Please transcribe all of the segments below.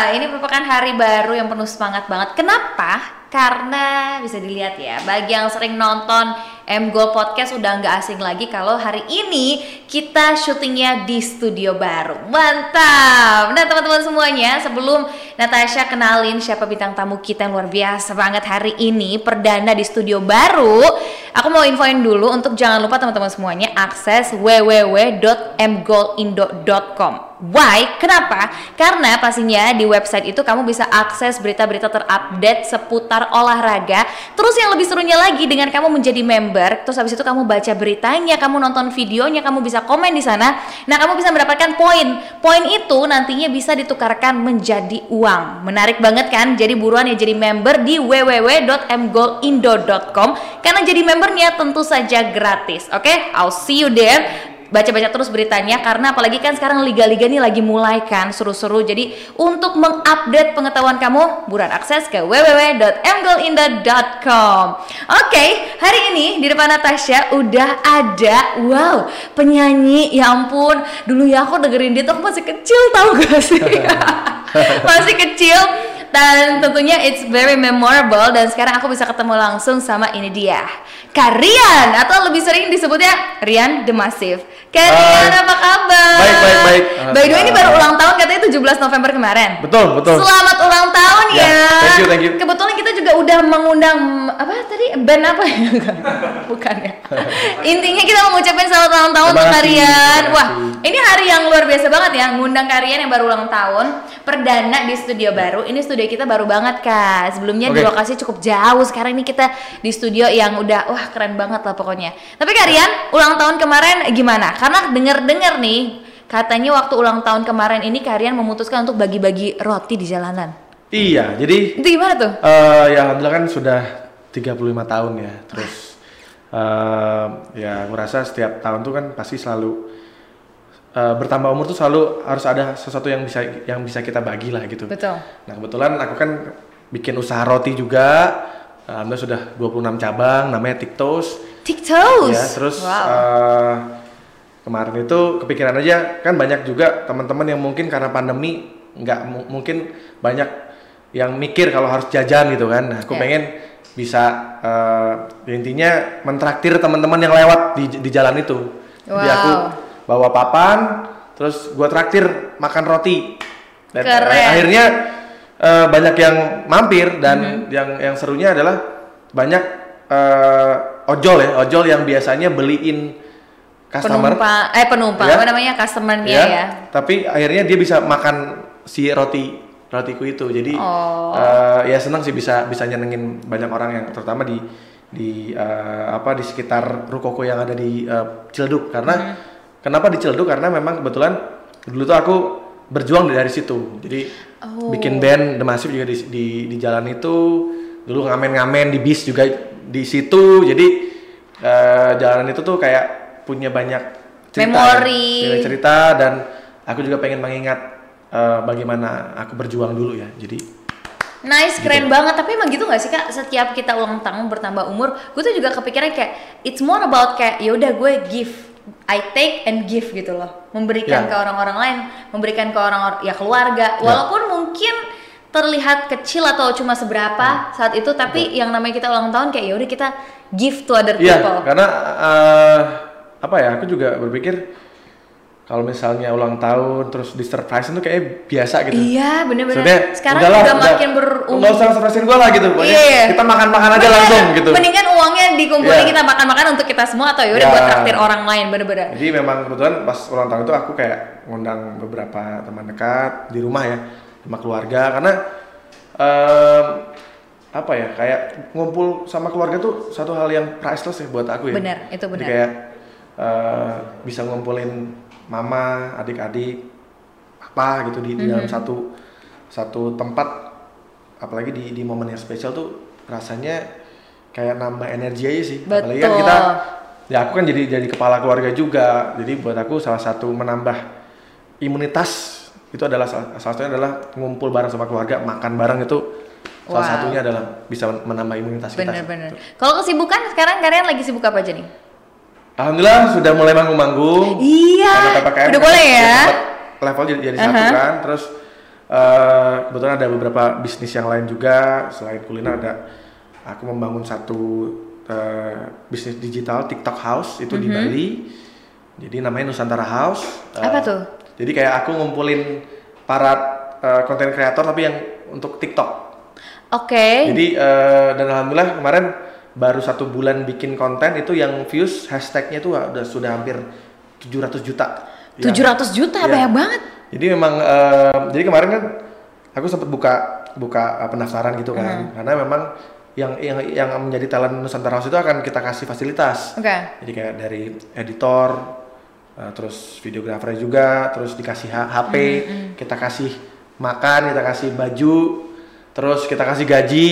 Nah, ini merupakan hari baru yang penuh semangat banget. Kenapa? Karena bisa dilihat ya, bagi yang sering nonton M Goal Podcast udah nggak asing lagi kalau hari ini kita syutingnya di studio baru. Mantap! Nah teman-teman semuanya, sebelum Natasha kenalin siapa bintang tamu kita yang luar biasa banget hari ini, perdana di studio baru, aku mau infoin dulu untuk jangan lupa teman-teman semuanya akses www.mgoalindo.com. Why? Kenapa? Karena pastinya di website itu kamu bisa akses berita-berita terupdate seputar olahraga. Terus yang lebih serunya lagi dengan kamu menjadi member, terus habis itu kamu baca beritanya, kamu nonton videonya, kamu bisa komen di sana. Nah, kamu bisa mendapatkan poin. Poin itu nantinya bisa ditukarkan menjadi uang. Menarik banget kan? Jadi buruan ya jadi member di www.mgoalindo.com karena jadi membernya tentu saja gratis. Oke? Okay? I'll see you there baca-baca terus beritanya karena apalagi kan sekarang liga-liga ini lagi mulai kan seru-seru jadi untuk mengupdate pengetahuan kamu buruan akses ke www.mgolinda.com oke okay, hari ini di depan Natasha udah ada wow penyanyi ya ampun dulu ya aku dengerin dia tuh masih kecil tau gak sih masih kecil dan tentunya it's very memorable dan sekarang aku bisa ketemu langsung sama ini dia. Karian atau lebih sering disebutnya Rian The Massive Karian apa kabar? Baik baik baik. By the way ini baru ulang tahun katanya 17 November kemarin. Betul betul. Selamat ulang tahun ya, ya. Thank you thank you. Kebetulan kita juga udah mengundang apa tadi? Band apa ya? Bukan ya. Intinya kita mau ngucapin selamat ulang tahun untuk Karian Wah ini hari yang luar biasa banget ya Ngundang Karian yang baru ulang tahun. Perdana di studio baru. Ini studio kita baru banget kak. Sebelumnya okay. di lokasi cukup jauh. Sekarang ini kita di studio yang udah wah keren banget lah pokoknya. Tapi kalian ulang tahun kemarin gimana karena denger dengar nih katanya waktu ulang tahun kemarin ini kalian memutuskan untuk bagi-bagi roti di jalanan iya jadi itu gimana tuh uh, ya alhamdulillah kan sudah 35 tahun ya terus uh, ya aku rasa setiap tahun tuh kan pasti selalu uh, bertambah umur tuh selalu harus ada sesuatu yang bisa yang bisa kita bagi lah gitu. Betul. Nah kebetulan aku kan bikin usaha roti juga. Alhamdulillah sudah 26 cabang, namanya Tiktos. Tiktos. Ya, terus wow. uh, kemarin itu kepikiran aja kan banyak juga teman-teman yang mungkin karena pandemi nggak mungkin banyak yang mikir kalau harus jajan gitu kan. Nah, aku yeah. pengen bisa uh, intinya mentraktir teman-teman yang lewat di di jalan itu. Wow. Jadi aku bawa papan terus gue traktir makan roti dan Keren. akhirnya uh, banyak yang mampir dan mm-hmm. yang yang serunya adalah banyak uh, ojol ya ojol yang biasanya beliin customer penumpang eh penumpang ya, apa namanya customernya ya, ya tapi akhirnya dia bisa makan si roti rotiku itu jadi oh. uh, ya senang sih bisa bisa nyenengin banyak orang yang terutama di di uh, apa di sekitar rukoko yang ada di uh, Ciledug karena hmm Kenapa di Ciledug? Karena memang kebetulan dulu tuh aku berjuang dari situ. Jadi oh. bikin band The Massive juga di, di di jalan itu. Dulu ngamen-ngamen di bis juga di situ. Jadi uh, jalan itu tuh kayak punya banyak cerita, memori, ya, cerita dan aku juga pengen mengingat uh, bagaimana aku berjuang dulu ya. Jadi Nice, gitu. keren banget. Tapi emang gitu gak sih kak? Setiap kita ulang tahun bertambah umur, gue tuh juga kepikiran kayak it's more about kayak yaudah gue give I take and give gitu loh memberikan yeah. ke orang-orang lain memberikan ke orang ya keluarga yeah. walaupun mungkin terlihat kecil atau cuma seberapa hmm. saat itu tapi yeah. yang namanya kita ulang tahun kayak yaudah kita give to other yeah, people karena uh, apa ya aku juga berpikir kalau misalnya ulang tahun terus di surprise itu kayak biasa gitu. Iya, bener-bener. Sekarang udahlah, udah makin berumur. Enggak usah surprisein gue lah gitu. Pokoknya yeah. kita makan-makan aja Bener. langsung gitu. Mendingan uangnya dikumpulin yeah. kita makan-makan untuk kita semua atau yaudah yeah. buat traktir orang lain bener-bener. Jadi memang kebetulan pas ulang tahun itu aku kayak ngundang beberapa teman dekat di rumah ya sama keluarga karena um, apa ya kayak ngumpul sama keluarga tuh satu hal yang priceless ya buat aku ya. Bener, itu benar. Jadi kayak uh, bisa ngumpulin mama, adik-adik, apa gitu di, mm -hmm. di dalam mm-hmm. satu satu tempat, apalagi di di momen yang spesial tuh rasanya kayak nambah energi aja sih. Betul. Apalagi kan kita, ya aku kan jadi jadi kepala keluarga juga, jadi buat aku salah satu menambah imunitas itu adalah salah satunya adalah ngumpul bareng sama keluarga, makan bareng itu salah wow. satunya adalah bisa menambah imunitas bener, kita. Bener-bener. Kalau kesibukan sekarang kalian lagi sibuk apa aja nih? Alhamdulillah sudah mulai manggung-manggung. Iya. Udah boleh ya. Level jadi, jadi uh -huh. satu kan, terus eh, kebetulan ada beberapa bisnis yang lain juga selain kuliner ada aku membangun satu eh, bisnis digital TikTok House itu di Bali. Jadi namanya Nusantara House. Eh, Apa tuh? Jadi kayak aku ngumpulin para eh, konten kreator tapi yang untuk TikTok. Oke. Jadi eh, dan alhamdulillah kemarin baru satu bulan bikin konten itu yang views hashtagnya itu udah sudah hampir 700 juta. Ya. 700 juta Iya. banyak banget. Jadi memang eh, jadi kemarin kan aku sempat buka buka eh, pendaftaran gitu kan Hmm. karena memang yang yang yang menjadi talent Nusantara House itu akan kita kasih fasilitas. Oke. Jadi kayak dari editor, eh, terus videografer juga, terus dikasih HP, Hmm, kita kasih makan, kita kasih baju, terus kita kasih gaji.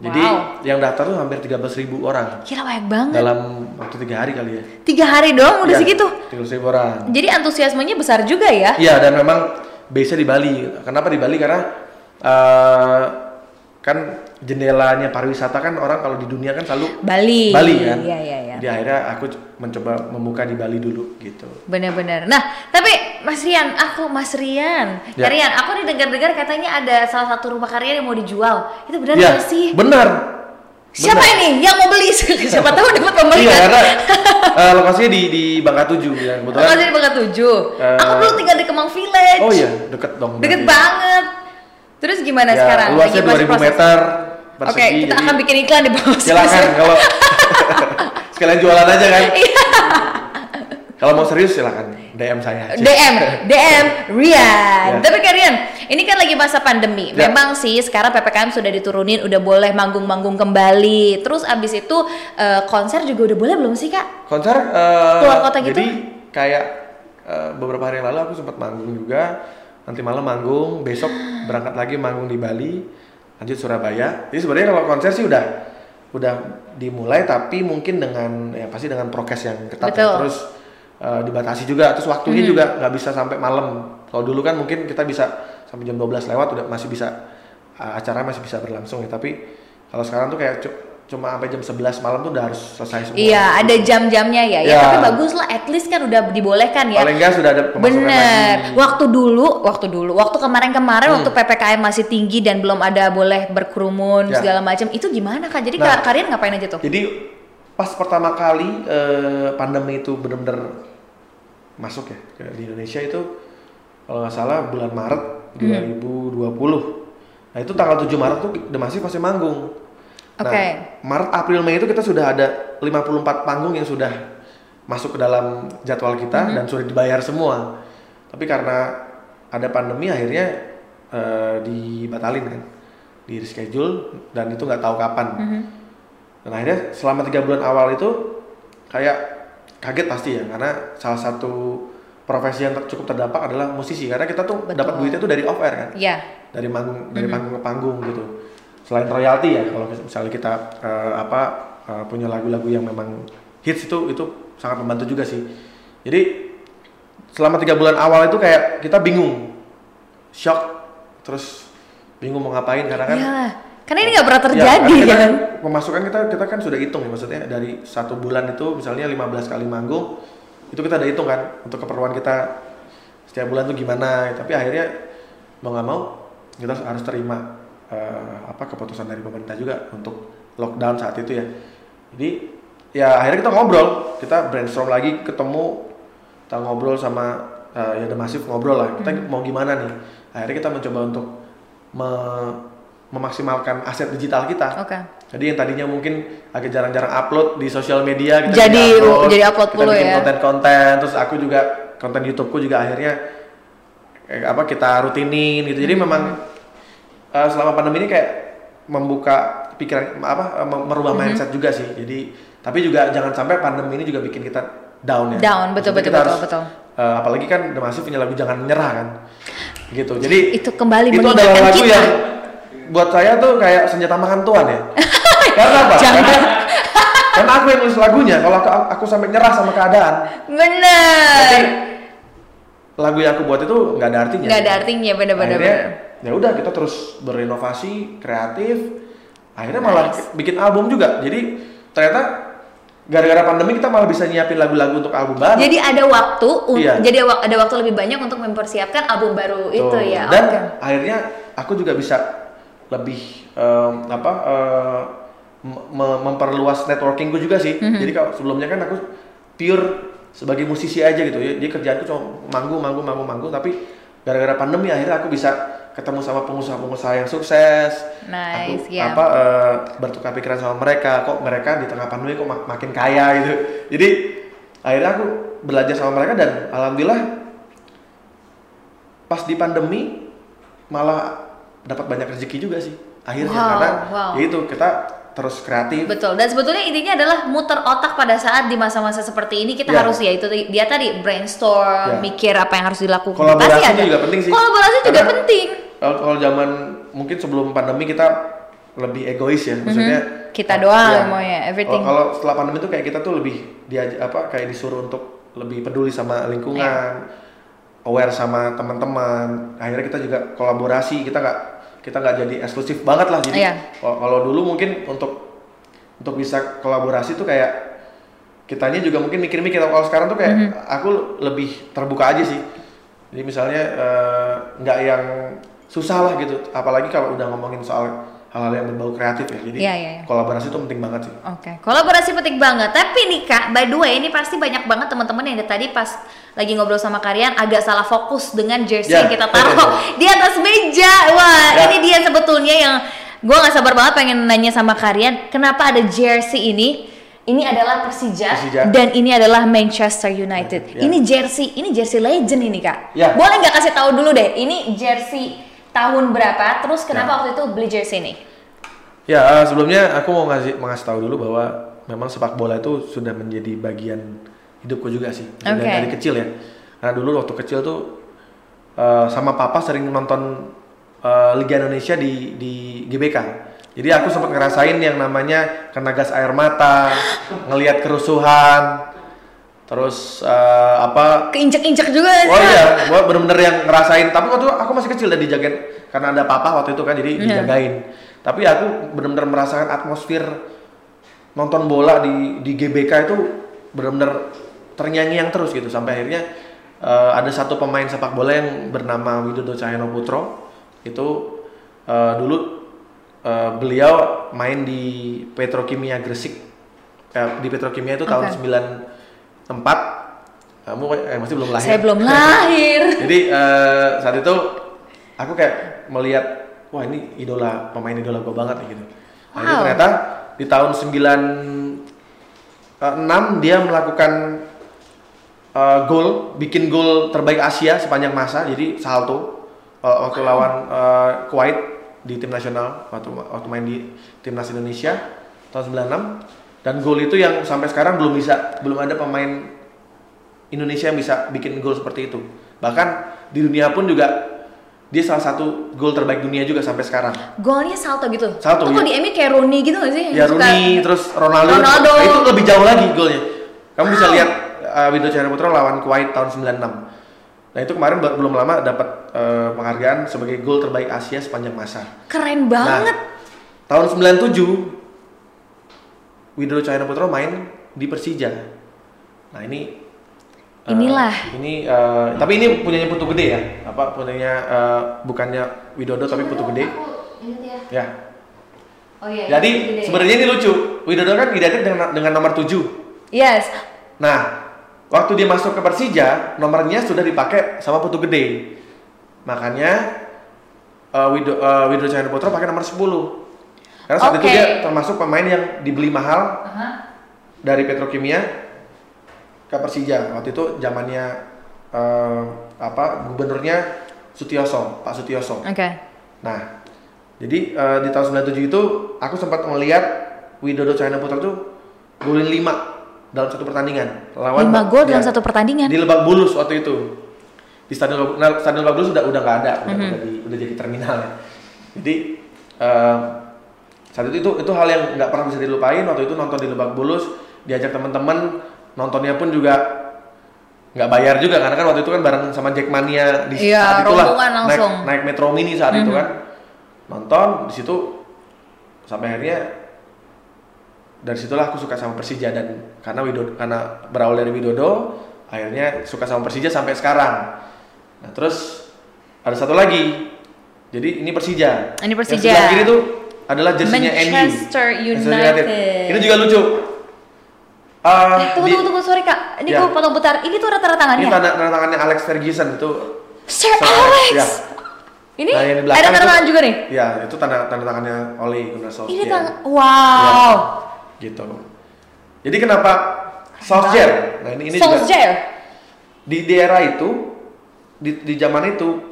Jadi Wow. yang daftar tuh hampir 13.000 ribu orang Gila banyak banget. dalam waktu tiga hari kali ya. Tiga hari doang udah Iya, segitu. 13.000 ribu orang. Jadi antusiasmenya besar juga ya. Iya dan memang base-nya di Bali. Kenapa di Bali? Karena eh, kan jendelanya pariwisata kan orang kalau di dunia kan selalu Bali. Bali kan. Iya, iya. Jadi akhirnya aku mencoba membuka di Bali dulu gitu. Bener-bener. Nah, tapi Mas Rian, aku Mas Rian. Ya. Ya. Rian, aku nih dengar-dengar katanya ada salah satu rumah karya yang mau dijual. Itu benar Iya, nggak sih? benar. Siapa Benar. ini yang mau beli? Siapa tahu dapat pembeli Iya karena eh, lokasinya di di Bangka Tujuh ya kebetulan. Lokasi di Bangka Tujuh. Eh, aku dulu tinggal di Kemang Village. Oh iya deket dong. Deket berarti. banget. Terus gimana Ya, sekarang? Luasnya Lagi proses- 2000 meter Oke, persegi. kita jadi akan bikin iklan di bawah. Silakan kalau sekalian jualan aja kan. Kalau mau serius silakan DM saya. aja. DM, DM Rian. Ya. Tapi Kak Rian, ini kan lagi masa pandemi. Ya. Memang sih sekarang PPKM sudah diturunin, udah boleh manggung-manggung kembali. Terus abis itu eh, konser juga udah boleh belum sih Kak? Konser eh, Keluar kota gitu? Jadi kayak eh, beberapa hari yang lalu aku sempat manggung juga. Nanti malam manggung, besok berangkat lagi manggung di Bali, lanjut Surabaya. Jadi sebenarnya kalau konser sih udah udah dimulai tapi mungkin dengan ya pasti dengan prokes yang ketat ya. Terus eh, dibatasi juga terus waktunya juga nggak bisa sampai malam. Kalau dulu kan mungkin kita bisa sampai jam 12 lewat udah masih bisa eh, acara masih bisa berlangsung ya. Tapi kalau sekarang tuh kayak cuma sampai jam 11 malam tuh udah harus selesai semua. Iya, ada jam-jamnya ya. ya. Ya. tapi bagus lah, at least kan udah dibolehkan ya. Paling enggak sudah ada pemasukan Bener. lagi. Waktu dulu, waktu dulu, waktu kemarin-kemarin Hmm. waktu PPKM masih tinggi dan belum ada boleh berkerumun Ya. segala macam, itu gimana Kak? Jadi Nah. Kak Karian ngapain aja tuh? Jadi pas pertama kali eh, pandemi itu benar-benar masuk ya di Indonesia itu kalau nggak salah bulan Maret Hmm. 2020. Nah itu tanggal 7 Maret tuh The Massive masih manggung. Nah, Oke. Maret, April, Mei itu kita sudah ada 54 panggung yang sudah masuk ke dalam jadwal kita Hmm. dan sudah dibayar semua. Tapi karena ada pandemi akhirnya eh, dibatalin kan, di reschedule dan itu nggak tahu kapan. Mhm. Dan akhirnya selama tiga bulan awal itu kayak kaget pasti ya karena salah satu profesi yang cukup terdampak adalah musisi karena kita tuh dapat duitnya tuh dari off air kan Iya. dari manggung dari Mhm. panggung ke panggung gitu selain royalti ya kalau misalnya kita eh, apa eh, punya lagu-lagu yang memang hits itu itu sangat membantu juga sih jadi selama tiga bulan awal itu kayak kita bingung shock terus bingung mau ngapain karena kan Iyalah. Karena ini nggak pernah Ya, terjadi kita kan? pemasukan kita kita kan sudah hitung ya maksudnya dari satu bulan itu misalnya 15 kali manggung itu kita udah hitung kan untuk keperluan kita setiap bulan tuh gimana tapi akhirnya mau nggak mau kita harus terima eh, apa keputusan dari pemerintah juga untuk lockdown saat itu ya jadi ya akhirnya kita ngobrol kita brainstorm lagi ketemu kita ngobrol sama eh, ya The Massive ngobrol lah kita mau gimana nih akhirnya kita mencoba untuk me- memaksimalkan aset digital kita Oke. jadi yang tadinya mungkin agak jarang-jarang upload di sosial media kita Jadi- upload, jadi upload kita bikin ya. konten-konten terus aku juga konten YouTubeku juga akhirnya eh, apa kita rutinin gitu jadi Hmm. memang eh, selama pandemi ini kayak membuka pikiran apa eh, merubah Hmm. mindset juga sih jadi tapi juga jangan sampai pandemi ini juga bikin kita down ya Down, betul, Maksudnya betul, betul, harus, betul. eh, apalagi kan The Massive punya lagu jangan menyerah kan gitu jadi Itu kembali itu adalah lagu kita. yang buat saya tuh kayak senjata makan tuan ya. Karena apa? Jangan. Karena, karena aku yang nulis lagunya. Kalau aku, aku sampai nyerah sama keadaan, Bener. berarti lagu yang aku buat itu nggak ada artinya. Nggak ada artinya, bener-bener. Ya udah kita terus berinovasi, kreatif. Akhirnya malah Nice. bikin album juga. Jadi ternyata gara-gara pandemi kita malah bisa nyiapin lagu-lagu untuk album baru. Jadi ada waktu, Iya. jadi ada waktu lebih banyak untuk mempersiapkan album baru itu Tuh. ya. Dan Oke. akhirnya aku juga bisa lebih em, apa mem- memperluas networkingku juga sih. Mhm. Jadi kalau sebelumnya kan aku pure sebagai musisi aja gitu. Jadi kerjaanku cuma manggung, manggung, manggung, manggung. Tapi gara-gara pandemi akhirnya aku bisa ketemu sama pengusaha-pengusaha yang sukses. Nice, aku ya. apa eh, bertukar pikiran sama mereka. Kok mereka di tengah pandemi kok mak- makin kaya gitu. Jadi akhirnya aku belajar sama mereka dan alhamdulillah pas di pandemi malah dapat banyak rezeki juga sih akhirnya Wow, karena wow. ya itu kita terus kreatif Betul. Dan sebetulnya intinya adalah muter otak pada saat di masa-masa seperti ini kita Ya. harus ya itu dia tadi brainstorm, Ya. mikir apa yang harus dilakukan. Kolaborasi Pasti ada. juga penting sih. Kolaborasi juga Karena- penting. kalau zaman mungkin sebelum pandemi kita lebih egois ya maksudnya Mhm. Kita doang maunya, everything. kalau, setelah pandemi tuh kayak kita tuh lebih diaj apa kayak disuruh untuk lebih peduli sama lingkungan Iya. aware sama teman-teman akhirnya kita juga kolaborasi kita nggak kita nggak jadi eksklusif banget lah jadi Iya. kalau dulu mungkin untuk untuk bisa kolaborasi tuh kayak kitanya juga mungkin mikir-mikir kalau sekarang tuh kayak Mhm. aku lebih terbuka aja sih jadi misalnya eh, nggak yang susah lah gitu apalagi kalau udah ngomongin soal hal-hal yang berbau kreatif ya jadi Iya, iya, iya. kolaborasi itu penting banget sih Oke, kolaborasi penting banget. Tapi nih kak, by the way, ini pasti banyak banget teman-teman yang tadi pas lagi ngobrol sama kalian agak salah fokus dengan jersey Ya, yang kita taruh di atas meja. Wah, Ya. ini dia sebetulnya yang gue nggak sabar banget pengen nanya sama kalian, kenapa ada jersey ini? Ini adalah Persija, Persija. dan ini adalah Manchester United. Ya. Ini jersey, ini jersey legend ini kak. Ya. Boleh nggak kasih tahu dulu deh, ini jersey tahun berapa? Terus kenapa Ya. waktu itu beli jersey ini? Ya, eh, sebelumnya aku mau ngasih mengasih tahu dulu bahwa memang sepak bola itu sudah menjadi bagian hidupku juga sih. Dari, Oke. dari kecil ya. Karena dulu waktu kecil tuh eh, sama papa sering nonton eh, Liga Indonesia di di GBK. Jadi aku sempat ngerasain yang namanya kena gas air mata, ngelihat kerusuhan, terus eh, apa Keinjek-injek juga Oh iya, gua bener-bener yang ngerasain. Tapi waktu aku masih kecil dan dijagain karena ada papa waktu itu kan, jadi Iya. dijagain. Tapi aku bener-bener merasakan atmosfer nonton bola di di GBK itu bener-bener ternyanyi-yang terus gitu sampai akhirnya eh, ada satu pemain sepak bola yang bernama Widodo Cahyono Putro itu eh, dulu eh, beliau main di Petrokimia Gresik Eh, di Petrokimia itu tahun Oke. 94 kamu eh, masih belum lahir Saya belum lahir. jadi eh, saat itu aku kayak melihat wah ini idola pemain idola gue banget gitu. Wow. ternyata di tahun 96 dia melakukan eh, gol, bikin gol terbaik Asia sepanjang masa. Jadi salto eh, waktu lawan eh, Kuwait di tim nasional waktu waktu main di timnas Indonesia tahun 96 dan gol itu yang sampai sekarang belum bisa belum ada pemain Indonesia yang bisa bikin gol seperti itu. Bahkan di dunia pun juga dia salah satu gol terbaik dunia juga sampai sekarang. Golnya salto gitu. Salto, Itu kalau iya. di MU kayak Rooney gitu gak sih? Ya suka- Rooney terus Ronaldo, Ronaldo. Nah, itu lebih jauh lagi golnya. Kamu bisa Wow. lihat uh, Widodo Cahyono Putra lawan Kuwait tahun 96. Nah itu kemarin belum lama dapat uh, penghargaan sebagai gol terbaik Asia sepanjang masa. Keren banget. Nah, tahun 97 Widodo Cahyono Putra main di Persija. Nah ini eh, Inilah. ini eh, tapi ini punyanya Putu Gede ya. Apa punyanya eh, bukannya Widodo tapi Putu Gede. Ya. Oh iya. Jadi sebenarnya ini lucu. Widodo kan identik dengan dengan nomor 7. Yes. Nah, waktu dia masuk ke Persija, nomornya sudah dipakai sama Putu Gede. Makanya eh, Wido eh, Widodo Cahyono Putra pakai nomor 10. Karena saat itu Oke. dia termasuk pemain yang dibeli mahal Aha. dari Petrokimia ke Persija. Waktu itu zamannya eh, apa gubernurnya Sutioso, Pak Sutioso. Oke. Nah, jadi eh, di tahun 97 itu aku sempat melihat Widodo Cahyono Putra tuh golin 5 dalam satu pertandingan. Lawan Lima gol dalam ya, satu pertandingan. Di Lebak Bulus waktu itu. Di Stadion nah, Stadion Lebak Bulus udah udah nggak ada, udah, Mhm. udah, di- udah jadi terminal ya. Jadi eh, saat itu itu itu hal yang nggak pernah bisa dilupain waktu itu nonton di Lebak Bulus diajak teman-teman nontonnya pun juga nggak bayar juga karena kan waktu itu kan bareng sama Jackmania di Iya, saat itulah naik, naik Metro Mini saat itu Mhm. kan nonton di situ sampai akhirnya dari situlah aku suka sama Persija dan karena Widodo karena berawal dari Widodo akhirnya suka sama Persija sampai sekarang nah terus ada satu lagi jadi ini Persija Ini yang Persija. sebelah kiri tuh adalah jersinya MU Manchester United. ini juga lucu Ah, Eh, tunggu, di- tunggu, tunggu, sorry kak. Ini Ya. gue potong bentar. Ini tuh rata-rata ini tangannya. tanda, tanda tangannya Alex Ferguson itu Sir Sir Alex. ya. Ini Nah, yang di ada tanda itu- tangan juga nih. ya itu tanda tanda tangannya Ole Gunnar Solskjaer Ini tang, wow. gitu jadi kenapa Solskjaer nah ini ini juga Solskjaer. di di era itu di di zaman itu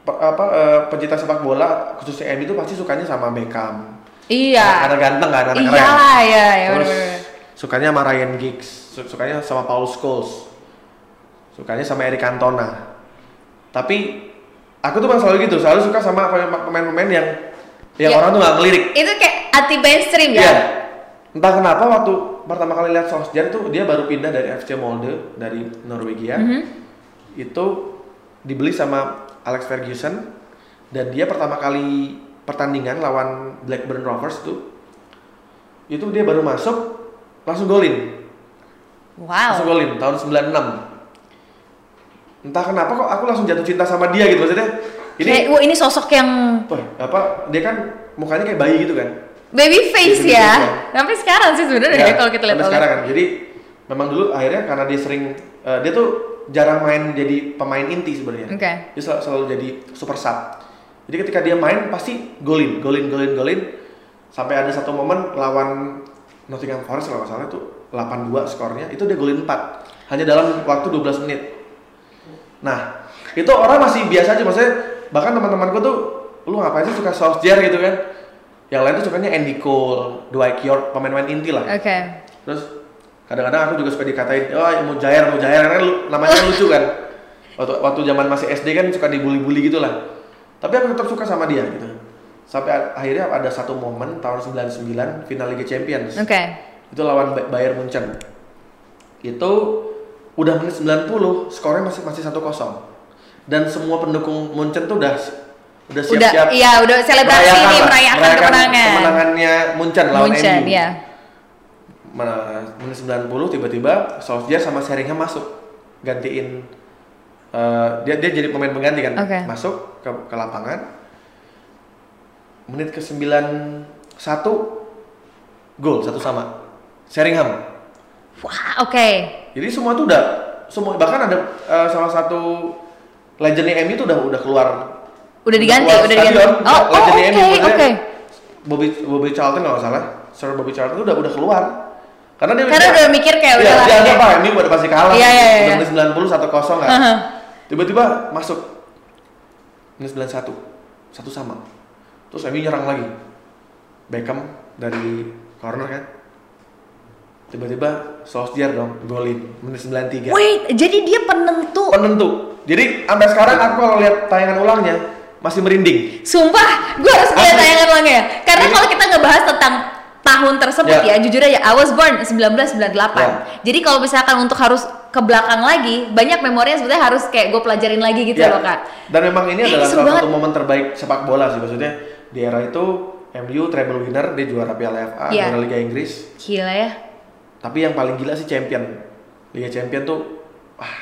pe- apa eh, pencinta sepak bola khususnya MU itu pasti sukanya sama Beckham Iya. karena ganteng kan karena Iya, keren iya, iya. terus bener-bener. sukanya sama Ryan Giggs su- sukanya sama Paul Scholes sukanya sama Eric Cantona tapi aku tuh kan selalu gitu selalu suka sama pemain-pemain yang yang Ya. orang tuh nggak ngelirik Itu kayak anti mainstream ya. Iya. Entah kenapa waktu pertama kali lihat Solskjaer tuh dia baru pindah dari FC Molde dari Norwegia. Mhm. Itu dibeli sama Alex Ferguson dan dia pertama kali pertandingan lawan Blackburn Rovers tuh itu dia baru masuk langsung golin. Langsung Wow. golin tahun 96. Entah kenapa kok aku langsung jatuh cinta sama dia gitu maksudnya. Ini Kayak, wah ini sosok yang apa dia kan mukanya kayak bayi gitu kan. Baby face Baby face, ya. ya. Sampai sekarang sih sebenarnya Ya, ya, kalau kita lihat sampai sekarang kan. Jadi memang dulu akhirnya karena dia sering eh, dia tuh jarang main jadi pemain inti sebenarnya. Oke. Dia selalu, selalu jadi super sub. Jadi ketika dia main pasti golin, golin, golin, golin. Sampai ada satu momen lawan Nottingham Forest kalau salah itu 8-2 skornya, itu dia golin 4 hanya dalam waktu 12 menit. Nah, itu orang masih biasa aja maksudnya bahkan teman-temanku tuh lu ngapain sih suka Solskjaer gitu kan? Yang lain tuh sukanya Andy Cole, Dwight York, pemain-pemain inti lah. Oke. Terus kadang-kadang aku juga suka dikatain, oh mau jair, mau jair, karena namanya kan lucu kan. Waktu waktu zaman masih SD kan suka dibully-bully gitu lah. Tapi aku tetap suka sama dia gitu. Sampai akhirnya ada satu momen tahun 99 final Liga Champions. Oke. Itu lawan Ba- Bayern Munchen. Itu udah menit 90, skornya masih masih 1-0. Dan semua pendukung Munchen tuh udah udah Udah, siap-siap iya udah selebrasi merayakan nih lah, merayakan kemenangan. kemenangannya Munchen lawan Munchen, MU. ya. Mana- menit 90 tiba-tiba Solskjaer sama Sheringham masuk gantiin eh, dia dia jadi pemain pengganti kan Oke. masuk ke, ke lapangan menit ke 91 gol satu sama Sheringham Wah, oke. jadi semua tuh udah semua bahkan ada eh, salah satu legendnya MU tuh udah udah keluar Udah diganti, keluar udah diganti. stadion. Oh, oh, oke, Legendnya MU, maksudnya oke. Bobby Bobby Charlton kalau nggak salah Sir Bobby Charlton tuh udah udah keluar karena dia Karena udah mikir kayak Iya, udah lah. dia anggap ah ini udah pasti kalah. Iya, iya, iya. Udah menit 90 1 0 kan. Haha. Tiba-tiba masuk menit 91 satu sama. Terus MU nyerang lagi. Beckham dari corner kan. Tiba-tiba Solskjaer dong golin menit 93. Wait, jadi dia penentu. Penentu. Jadi sampai sekarang aku kalau lihat tayangan ulangnya masih merinding. Sumpah, gue harus Asli. tayangan ulangnya. ya. Karena kalau kita ngebahas tentang tahun tersebut Ya. ya, jujur aja, I was born 1998. Ya. Jadi kalau misalkan untuk harus ke belakang lagi, banyak memori yang sebetulnya harus kayak gue pelajarin lagi gitu Ya. loh kak. Dan memang ini Eh, adalah salah banget. satu momen terbaik sepak bola sih maksudnya di era itu MU treble winner dia juara Piala FA, Iya. juara Liga Inggris. Gila ya. Tapi yang paling gila sih champion. Liga Champion tuh wah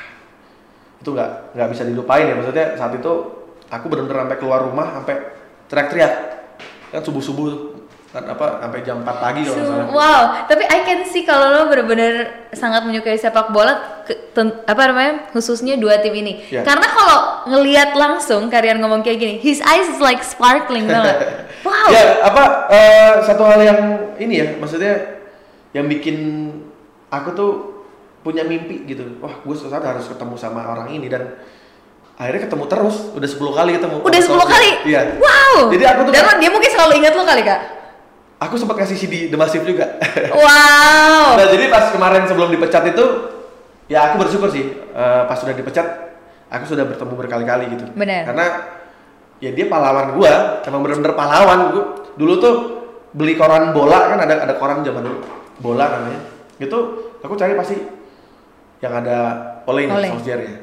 itu nggak nggak bisa dilupain ya maksudnya saat itu aku benar-benar sampai keluar rumah sampai teriak-teriak kan subuh-subuh tuh. kan apa sampai jam 4 pagi kalau So- salah. wow, tapi I can see kalau lo bener-bener sangat menyukai sepak bola, ke- ten- apa namanya, khususnya dua tim ini. Ya. Karena kalau ngelihat langsung kalian ngomong kayak gini, his eyes is like sparkling banget. Wow. Ya apa eh, satu hal yang ini ya maksudnya yang bikin aku tuh punya mimpi gitu. Wah gue suatu saat harus ketemu sama orang ini dan akhirnya ketemu terus udah 10 kali ketemu. Udah sama 10 kali? Iya. Wow. Jadi aku tuh Dan dia mungkin selalu ingat lo kali kak. aku sempat kasih CD The Massive juga. Wow. Nah jadi pas kemarin sebelum dipecat itu ya aku bersyukur sih eh, pas sudah dipecat aku sudah bertemu berkali-kali gitu. Benar. Karena ya dia pahlawan gua, emang bener-bener pahlawan gua. Dulu tuh beli koran bola kan ada ada koran zaman dulu bola namanya. Itu aku cari pasti yang ada Ole Ole. nih Solskjaer ya.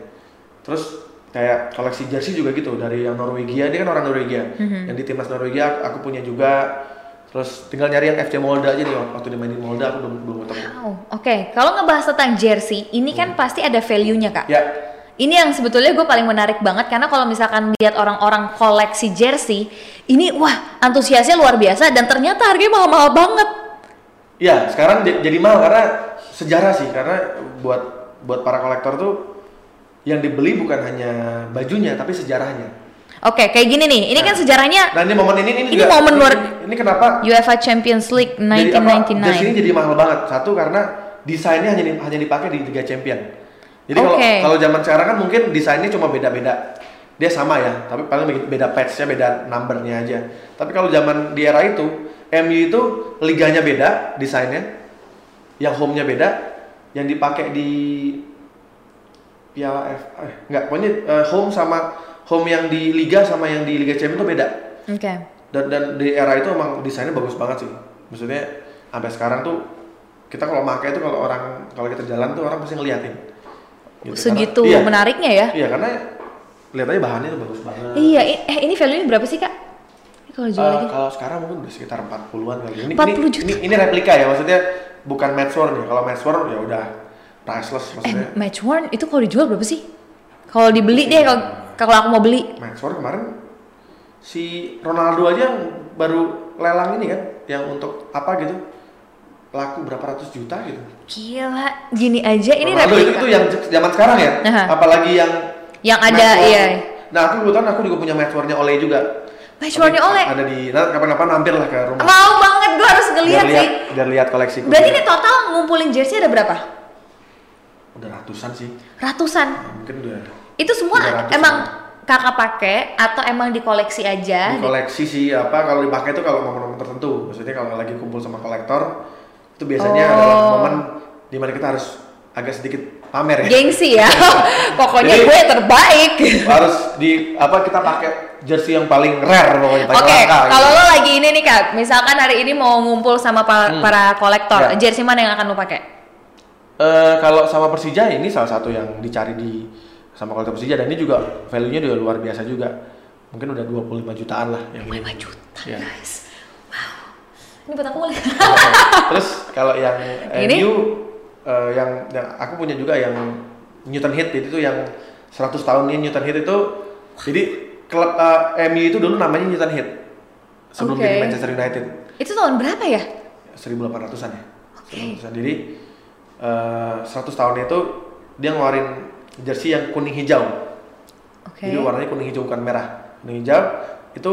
Terus kayak koleksi jersey juga gitu dari yang Norwegia dia kan orang Norwegia Mhm. yang di timnas Norwegia aku punya juga Terus tinggal nyari yang FC Molda aja nih waktu dimainin Molda aku belum belum ketemu. Wow. Oke, kalau ngebahas tentang jersey, ini kan pasti ada value-nya kak. Ya, Ini yang sebetulnya gue paling menarik banget karena kalau misalkan lihat orang-orang koleksi jersey, ini wah antusiasnya luar biasa dan ternyata harganya mahal-mahal banget. ya sekarang jadi mahal karena sejarah sih karena buat buat para kolektor tuh yang dibeli bukan hanya bajunya tapi sejarahnya. Oke, kayak gini nih. Ini kan sejarahnya Nah ini momen ini ini, Ini juga- momen ini, luar- ini kenapa UEFA Champions League jadi apa, 1999. jersey ini jadi mahal banget. Satu karena desainnya hanya hanya dipakai di Liga Champion. Jadi kalau Oke. kalau zaman sekarang kan mungkin desainnya cuma beda-beda. Dia sama ya, tapi paling beda patchnya, beda numbernya aja. Tapi kalau zaman di era itu, MU itu liganya beda desainnya, yang home-nya beda, yang dipakai di Piala F, eh, enggak, pokoknya eh, home sama home yang di liga sama yang di Liga Champions itu beda Oke. dan dan di era itu emang desainnya bagus banget sih maksudnya sampai sekarang tuh kita kalau pakai itu kalau orang kalau kita jalan tuh orang pasti ngeliatin Gitu, Segitu karena- iya, menariknya ya. iya karena lihat aja bahannya tuh bagus banget Iya, eh ini value-nya berapa sih kak? Kalau jual lagi? kalau sekarang mungkin udah sekitar 40-an kali ini 40 ini, juta. ini, ini replika ya maksudnya bukan match worn ya kalau match worn ya udah priceless Eh, maksudnya match worn itu kalau dijual berapa sih? Kalau dibeli deh, kalau kalau aku mau beli. match worn kemarin si Ronaldo aja yang baru lelang ini kan yang untuk apa gitu laku berapa ratus juta gitu Gila, gini aja ini Ronaldo itu, replika. itu yang zaman sekarang ya Aha. apalagi yang Yang ada, iya. nah aku kebetulan aku juga punya match warnnya Oleh juga Match Tapi warnnya Oleh? ada di nah, kapan-kapan mampir lah ke rumah Mau banget, gua harus ngeliat biar lihat sih. biar lihat koleksi Berarti ini total ngumpulin jersey ada berapa? Udah ratusan sih Ratusan. Nah, mungkin udah Itu semua 300 emang kakak pakai atau emang dikoleksi aja? di koleksi sih apa kalau dipakai itu kalau momen-momen tertentu maksudnya kalau lagi kumpul sama kolektor itu biasanya Oh. adalah momen di mana kita harus agak sedikit pamer ya Gengsi ya. Pokoknya Jadi- gue terbaik. harus di apa kita pakai jersey yang paling rare pokoknya Oke, gitu. kalau lo lagi ini nih kak, misalkan hari ini mau ngumpul sama pa- Hmm. para kolektor, Ya. jersey mana yang akan lo pakai? Eh, kalau sama Persija ini salah satu yang dicari di sama kolektor Persija dan ini juga value-nya juga luar biasa juga. Mungkin udah 25 jutaan lah yang ini. 5 juta Ya. guys. Wow. Ini buat aku boleh. Terus kalau yang Ini? MU eh, yang yang aku punya juga yang Newton Heat itu yang 100 tahunnya Newton Heat itu jadi klub eh, MU itu dulu namanya Newton Heat sebelum Oke. jadi Manchester United. Itu tahun berapa ya? 1800-an ya. Oke. 1800-an. Jadi eh 100 tahun itu dia ngeluarin jersey yang kuning hijau. Oke. Jadi warnanya kuning hijau bukan merah. Kuning hijau itu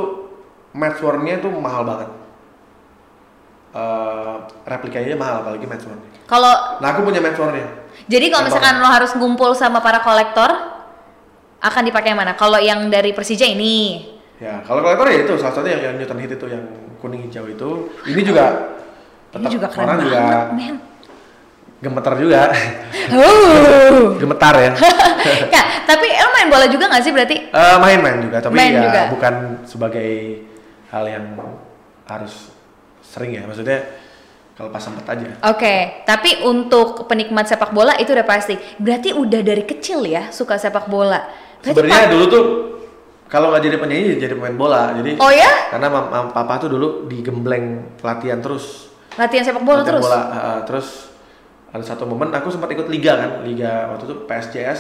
match warnanya itu mahal banget. Eh replikanya mahal apalagi match warnanya. Kalau Nah aku punya match warnanya. jadi kalau misalkan lo harus ngumpul sama para kolektor, akan dipakai yang mana? Kalau yang dari Persija ini. Ya kalau kolektor ya itu salah satunya yang, yang Newton Heat itu yang kuning hijau itu. Ini juga Ini tetap juga keren orang banget, juga. Gemeter juga. Oh. Gemetar ya. ya, tapi lo main bola juga gak sih berarti? Eh, main-main juga, tapi Main ya juga. bukan sebagai hal yang harus sering ya. Maksudnya kalau pas sempet aja. Oke, tapi untuk penikmat sepak bola itu udah pasti. Berarti udah dari kecil ya suka sepak bola. Berarti Sebenarnya dulu tuh kalau nggak jadi penyanyi jadi pemain bola. Jadi Oh ya? karena mam, mam- papa tuh dulu digembleng latihan terus. latihan sepak bola Latihan terus. Bola, eh, terus ada satu momen aku sempat ikut liga kan, liga waktu itu PSJS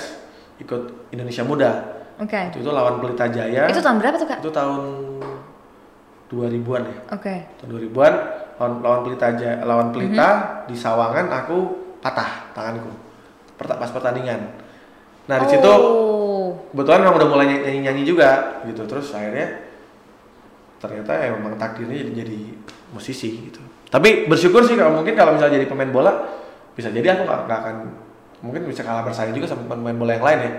ikut Indonesia Muda. Oke. Waktu itu lawan Pelita Jaya. Itu tahun berapa tuh, Kak? Itu tahun 2000-an ya. Oke. tahun 2000-an lawan, lawan Pelita aja lawan Pelita Mhm. di Sawangan aku patah tanganku pas pertandingan nah di Oh. situ kebetulan memang udah mulai nyanyi nyanyi juga gitu terus akhirnya ternyata ya memang takdirnya jadi, jadi musisi gitu tapi bersyukur sih kalau mungkin kalau misalnya jadi pemain bola bisa jadi aku nggak nggak akan mungkin bisa kalah bersaing juga sama pemain bola yang lain ya.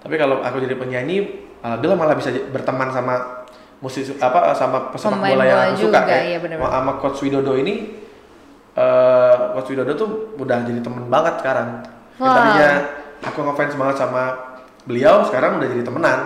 Tapi kalau aku jadi penyanyi alhamdulillah malah bisa berteman sama musisi apa sama pesepak Pemain bola yang bola aku suka juga, ya. iya benar-benar. sama coach Widodo ini eh coach Widodo tuh udah jadi temen banget sekarang. Yang Wow. tadinya aku ngefans banget sama beliau sekarang udah jadi temenan.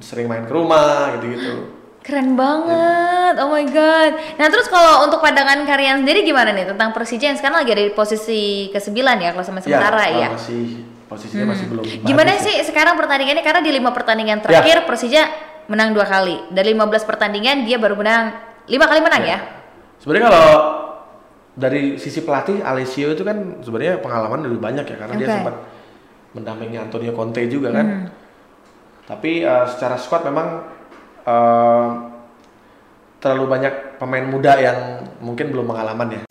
Sering main ke rumah gitu-gitu Keren banget, oh my god. Nah terus kalau untuk pandangan kalian sendiri gimana nih tentang Persija yang sekarang lagi ada di posisi ke 9 ya kalau sama ya, sementara ya? ya? Masih posisinya hmm. masih belum. Gimana sih ya. sekarang pertandingannya karena di lima pertandingan ya. terakhir ya. Persija menang dua kali dari 15 pertandingan dia baru menang lima kali menang ya. ya. Sebenarnya kalau dari sisi pelatih Alessio itu kan sebenarnya pengalaman lebih banyak ya karena okay. dia sempat mendampingi Antonio Conte juga kan. Hmm. Tapi uh, secara squad memang Ehm, terlalu banyak pemain muda yang mungkin belum pengalaman ya.